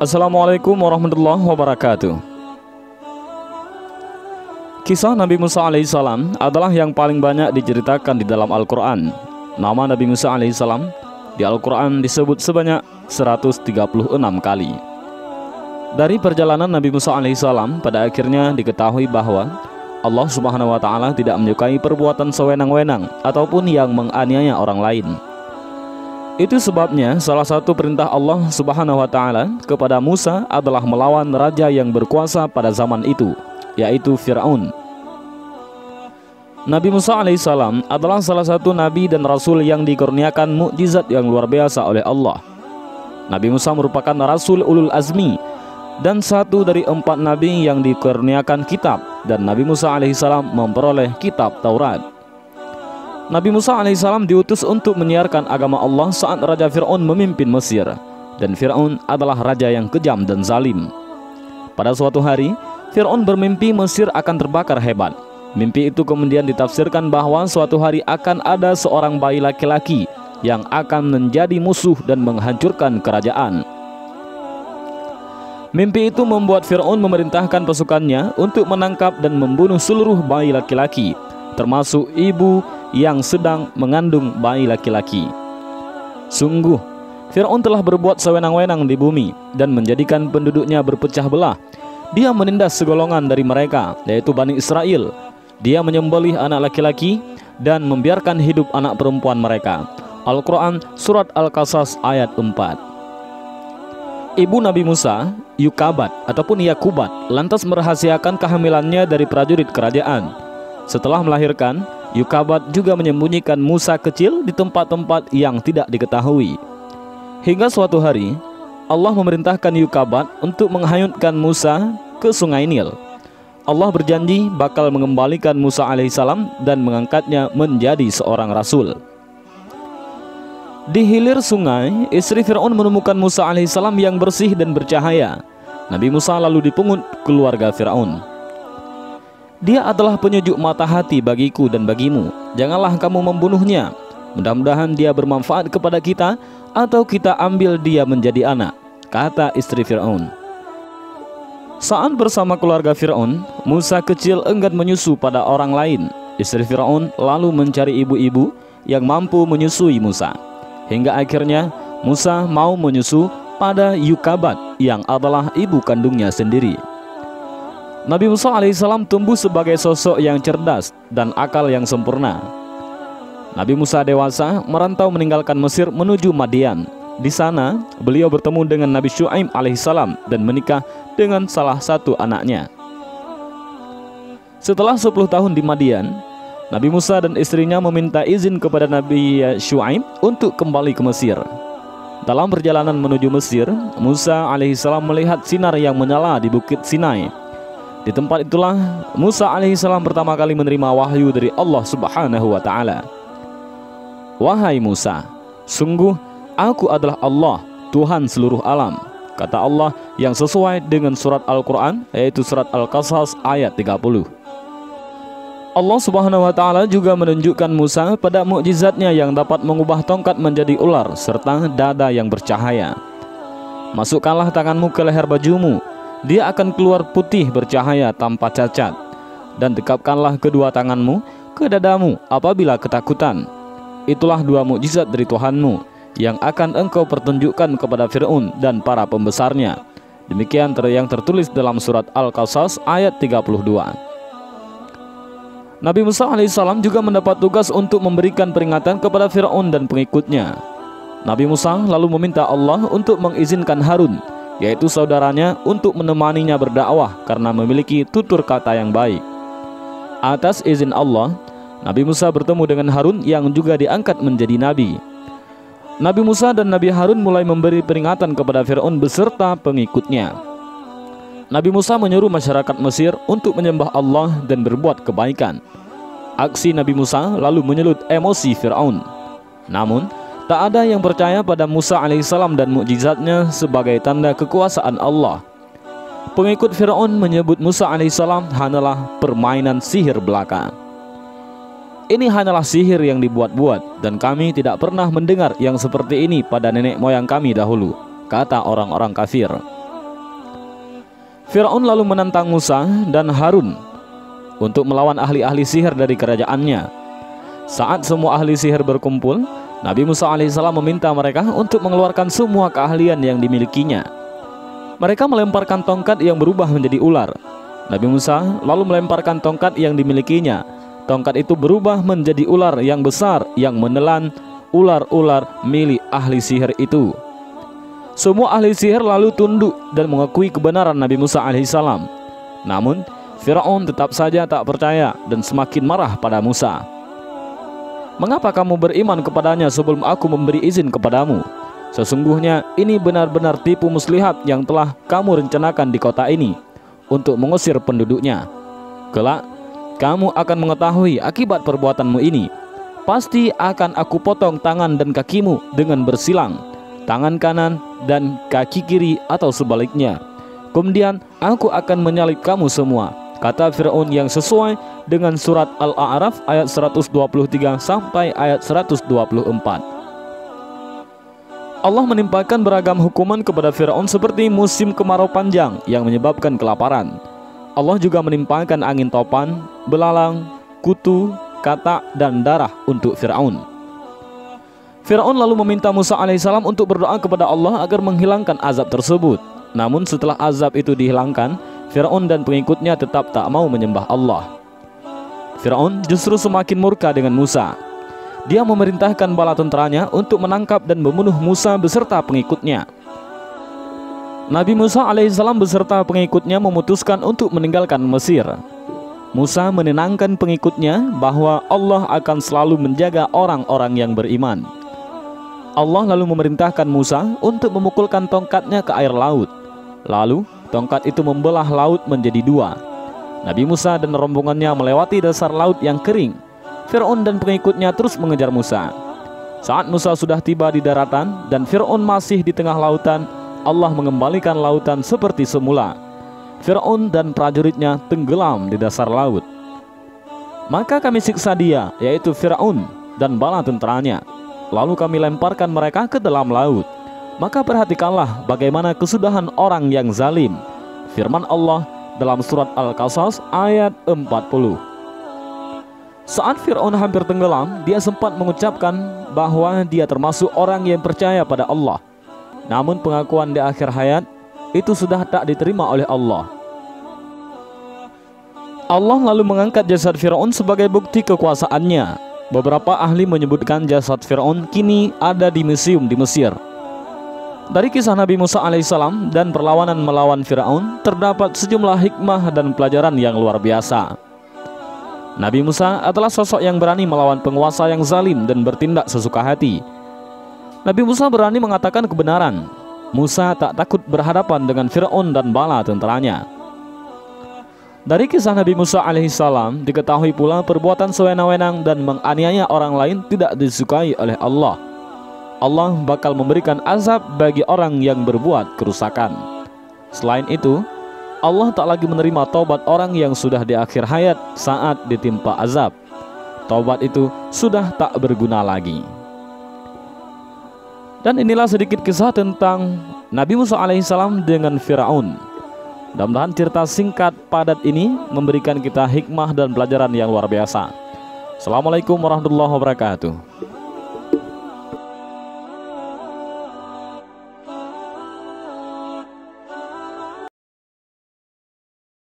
Assalamualaikum warahmatullahi wabarakatuh. Kisah Nabi Musa alaihissalam adalah yang paling banyak diceritakan di dalam Al-Quran. Nama Nabi Musa alaihissalam di Al-Quran disebut sebanyak 136 kali. Dari perjalanan Nabi Musa alaihissalam pada akhirnya diketahui bahwa Allah subhanahu wa ta'ala tidak menyukai perbuatan sewenang-wenang ataupun yang menganiaya orang lain itu sebabnya salah satu perintah Allah Subhanahu wa taala kepada Musa adalah melawan raja yang berkuasa pada zaman itu, yaitu Firaun. Nabi Musa alaihissalam adalah salah satu nabi dan rasul yang dikurniakan mukjizat yang luar biasa oleh Allah. Nabi Musa merupakan rasul ulul azmi dan satu dari empat nabi yang dikurniakan kitab dan Nabi Musa alaihissalam memperoleh kitab Taurat. Nabi Musa alaihissalam diutus untuk menyiarkan agama Allah saat Raja Fir'aun memimpin Mesir dan Fir'aun adalah raja yang kejam dan zalim. Pada suatu hari, Fir'aun bermimpi Mesir akan terbakar hebat. Mimpi itu kemudian ditafsirkan bahwa suatu hari akan ada seorang bayi laki-laki yang akan menjadi musuh dan menghancurkan kerajaan. Mimpi itu membuat Fir'aun memerintahkan pasukannya untuk menangkap dan membunuh seluruh bayi laki-laki, termasuk ibu, yang sedang mengandung bayi laki-laki. Sungguh, Fir'aun telah berbuat sewenang-wenang di bumi dan menjadikan penduduknya berpecah belah. Dia menindas segolongan dari mereka, yaitu Bani Israel. Dia menyembelih anak laki-laki dan membiarkan hidup anak perempuan mereka. Al-Quran Surat Al-Qasas ayat 4 Ibu Nabi Musa, Yukabat ataupun Yakubat, lantas merahasiakan kehamilannya dari prajurit kerajaan. Setelah melahirkan, Yukabat juga menyembunyikan Musa kecil di tempat-tempat yang tidak diketahui. Hingga suatu hari, Allah memerintahkan Yukabat untuk menghanyutkan Musa ke sungai Nil. Allah berjanji bakal mengembalikan Musa alaihissalam dan mengangkatnya menjadi seorang rasul. Di hilir sungai, istri Fir'aun menemukan Musa alaihissalam yang bersih dan bercahaya. Nabi Musa lalu dipungut keluarga Fir'aun. Dia adalah penyejuk mata hati bagiku dan bagimu. Janganlah kamu membunuhnya. Mudah-mudahan dia bermanfaat kepada kita atau kita ambil dia menjadi anak, kata istri Firaun. Saat bersama keluarga Firaun, Musa kecil enggan menyusu pada orang lain. Istri Firaun lalu mencari ibu-ibu yang mampu menyusui Musa. Hingga akhirnya Musa mau menyusu pada Yukabat yang adalah ibu kandungnya sendiri. Nabi Musa alaihissalam tumbuh sebagai sosok yang cerdas dan akal yang sempurna. Nabi Musa dewasa merantau meninggalkan Mesir menuju Madian. Di sana, beliau bertemu dengan Nabi Shu'aib alaihissalam dan menikah dengan salah satu anaknya. Setelah 10 tahun di Madian, Nabi Musa dan istrinya meminta izin kepada Nabi Shu'aib untuk kembali ke Mesir. Dalam perjalanan menuju Mesir, Musa alaihissalam melihat sinar yang menyala di Bukit Sinai di tempat itulah Musa alaihissalam pertama kali menerima wahyu dari Allah subhanahu wa ta'ala. Wahai Musa, sungguh aku adalah Allah, Tuhan seluruh alam Kata Allah yang sesuai dengan surat Al-Quran yaitu surat Al-Qasas ayat 30 Allah subhanahu wa ta'ala juga menunjukkan Musa pada mukjizatnya yang dapat mengubah tongkat menjadi ular serta dada yang bercahaya. Masukkanlah tanganmu ke leher bajumu dia akan keluar putih bercahaya tanpa cacat. Dan dekapkanlah kedua tanganmu ke dadamu apabila ketakutan. Itulah dua mukjizat dari Tuhanmu yang akan engkau pertunjukkan kepada Fir'aun dan para pembesarnya. Demikian yang tertulis dalam surat Al-Qasas ayat 32. Nabi Musa alaihissalam juga mendapat tugas untuk memberikan peringatan kepada Fir'aun dan pengikutnya. Nabi Musa lalu meminta Allah untuk mengizinkan Harun yaitu saudaranya untuk menemaninya berdakwah karena memiliki tutur kata yang baik. Atas izin Allah, Nabi Musa bertemu dengan Harun yang juga diangkat menjadi nabi. Nabi Musa dan Nabi Harun mulai memberi peringatan kepada Firaun beserta pengikutnya. Nabi Musa menyuruh masyarakat Mesir untuk menyembah Allah dan berbuat kebaikan. Aksi Nabi Musa lalu menyelut emosi Firaun. Namun, Tak ada yang percaya pada Musa alaihissalam dan mukjizatnya sebagai tanda kekuasaan Allah. Pengikut Firaun menyebut Musa alaihissalam hanyalah permainan sihir belaka. Ini hanyalah sihir yang dibuat-buat dan kami tidak pernah mendengar yang seperti ini pada nenek moyang kami dahulu, kata orang-orang kafir. Firaun lalu menantang Musa dan Harun untuk melawan ahli-ahli sihir dari kerajaannya. Saat semua ahli sihir berkumpul, Nabi Musa alaihissalam meminta mereka untuk mengeluarkan semua keahlian yang dimilikinya. Mereka melemparkan tongkat yang berubah menjadi ular. Nabi Musa lalu melemparkan tongkat yang dimilikinya. Tongkat itu berubah menjadi ular yang besar yang menelan ular-ular milik ahli sihir itu. Semua ahli sihir lalu tunduk dan mengakui kebenaran Nabi Musa alaihissalam. Namun, Firaun tetap saja tak percaya dan semakin marah pada Musa. Mengapa kamu beriman kepadanya sebelum aku memberi izin kepadamu? Sesungguhnya ini benar-benar tipu muslihat yang telah kamu rencanakan di kota ini untuk mengusir penduduknya. Kelak, kamu akan mengetahui akibat perbuatanmu ini. Pasti akan aku potong tangan dan kakimu dengan bersilang tangan kanan dan kaki kiri atau sebaliknya. Kemudian aku akan menyalib kamu semua, kata Fir'aun yang sesuai dengan surat Al-A'raf ayat 123 sampai ayat 124. Allah menimpakan beragam hukuman kepada Fir'aun seperti musim kemarau panjang yang menyebabkan kelaparan. Allah juga menimpakan angin topan, belalang, kutu, katak, dan darah untuk Fir'aun. Firaun lalu meminta Musa alaihissalam untuk berdoa kepada Allah agar menghilangkan azab tersebut. Namun setelah azab itu dihilangkan, Firaun dan pengikutnya tetap tak mau menyembah Allah. Firaun justru semakin murka dengan Musa. Dia memerintahkan bala tentaranya untuk menangkap dan membunuh Musa beserta pengikutnya. Nabi Musa alaihissalam beserta pengikutnya memutuskan untuk meninggalkan Mesir. Musa menenangkan pengikutnya bahwa Allah akan selalu menjaga orang-orang yang beriman. Allah lalu memerintahkan Musa untuk memukulkan tongkatnya ke air laut. Lalu, tongkat itu membelah laut menjadi dua. Nabi Musa dan rombongannya melewati dasar laut yang kering. Fir'aun dan pengikutnya terus mengejar Musa. Saat Musa sudah tiba di daratan dan Fir'aun masih di tengah lautan, Allah mengembalikan lautan seperti semula. Fir'aun dan prajuritnya tenggelam di dasar laut. Maka kami siksa dia, yaitu Fir'aun dan bala tentaranya lalu kami lemparkan mereka ke dalam laut. Maka perhatikanlah bagaimana kesudahan orang yang zalim. Firman Allah dalam surat Al-Qasas ayat 40. Saat Fir'aun hampir tenggelam, dia sempat mengucapkan bahwa dia termasuk orang yang percaya pada Allah. Namun pengakuan di akhir hayat itu sudah tak diterima oleh Allah. Allah lalu mengangkat jasad Fir'aun sebagai bukti kekuasaannya Beberapa ahli menyebutkan jasad Fir'aun kini ada di museum di Mesir. Dari kisah Nabi Musa alaihissalam dan perlawanan melawan Fir'aun terdapat sejumlah hikmah dan pelajaran yang luar biasa. Nabi Musa adalah sosok yang berani melawan penguasa yang zalim dan bertindak sesuka hati. Nabi Musa berani mengatakan kebenaran. Musa tak takut berhadapan dengan Fir'aun dan bala tentaranya. Dari kisah Nabi Musa alaihissalam diketahui pula perbuatan sewenang-wenang dan menganiaya orang lain tidak disukai oleh Allah. Allah bakal memberikan azab bagi orang yang berbuat kerusakan. Selain itu, Allah tak lagi menerima taubat orang yang sudah di akhir hayat saat ditimpa azab. Taubat itu sudah tak berguna lagi. Dan inilah sedikit kisah tentang Nabi Musa alaihissalam dengan Firaun. Mudah-mudahan cerita singkat padat ini memberikan kita hikmah dan pelajaran yang luar biasa. Assalamualaikum warahmatullahi wabarakatuh.